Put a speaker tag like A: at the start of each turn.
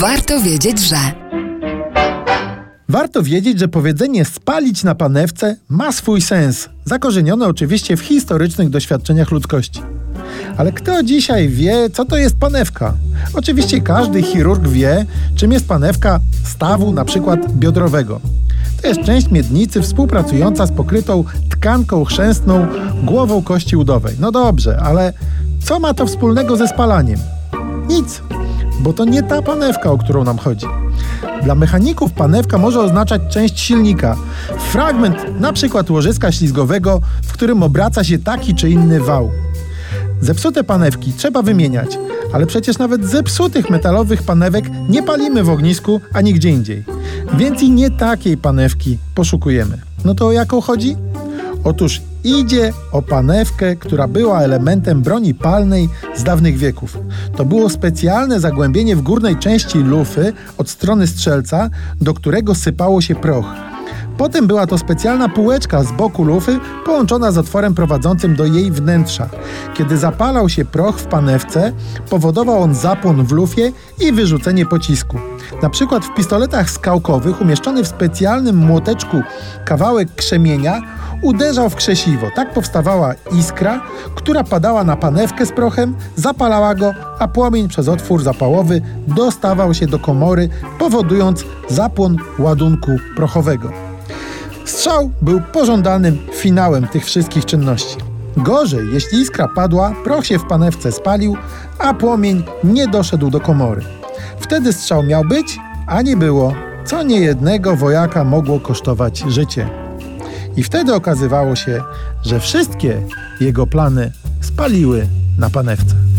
A: Warto wiedzieć, że.
B: Warto wiedzieć, że powiedzenie spalić na panewce ma swój sens, zakorzeniony oczywiście w historycznych doświadczeniach ludzkości. Ale kto dzisiaj wie, co to jest panewka? Oczywiście każdy chirurg wie, czym jest panewka stawu, na przykład biodrowego. To jest część miednicy współpracująca z pokrytą tkanką chrzęstną głową kości udowej. No dobrze, ale co ma to wspólnego ze spalaniem? Nic, bo to nie ta panewka, o którą nam chodzi. Dla mechaników panewka może oznaczać część silnika, fragment przykład łożyska ślizgowego, w którym obraca się taki czy inny wał. Zepsute panewki trzeba wymieniać, ale przecież nawet zepsutych metalowych panewek nie palimy w ognisku ani gdzie indziej. Więc i nie takiej panewki poszukujemy. No to o jaką chodzi? Otóż idzie o panewkę, która była elementem broni palnej z dawnych wieków. To było specjalne zagłębienie w górnej części lufy od strony strzelca, do którego sypało się proch. Potem była to specjalna półeczka z boku lufy połączona z otworem prowadzącym do jej wnętrza. Kiedy zapalał się proch w panewce, powodował on zapłon w lufie i wyrzucenie pocisku. Na przykład w pistoletach skałkowych umieszczony w specjalnym młoteczku kawałek krzemienia uderzał w krzesiwo. Tak powstawała iskra, która padała na panewkę z prochem, zapalała go, a płomień przez otwór zapałowy dostawał się do komory, powodując zapłon ładunku prochowego. Strzał był pożądanym finałem tych wszystkich czynności. Gorzej, jeśli iskra padła, proch się w panewce spalił, a płomień nie doszedł do komory. Wtedy strzał miał być, a nie było, co niejednego wojaka mogło kosztować życie. I wtedy okazywało się, że wszystkie jego plany spaliły na panewce.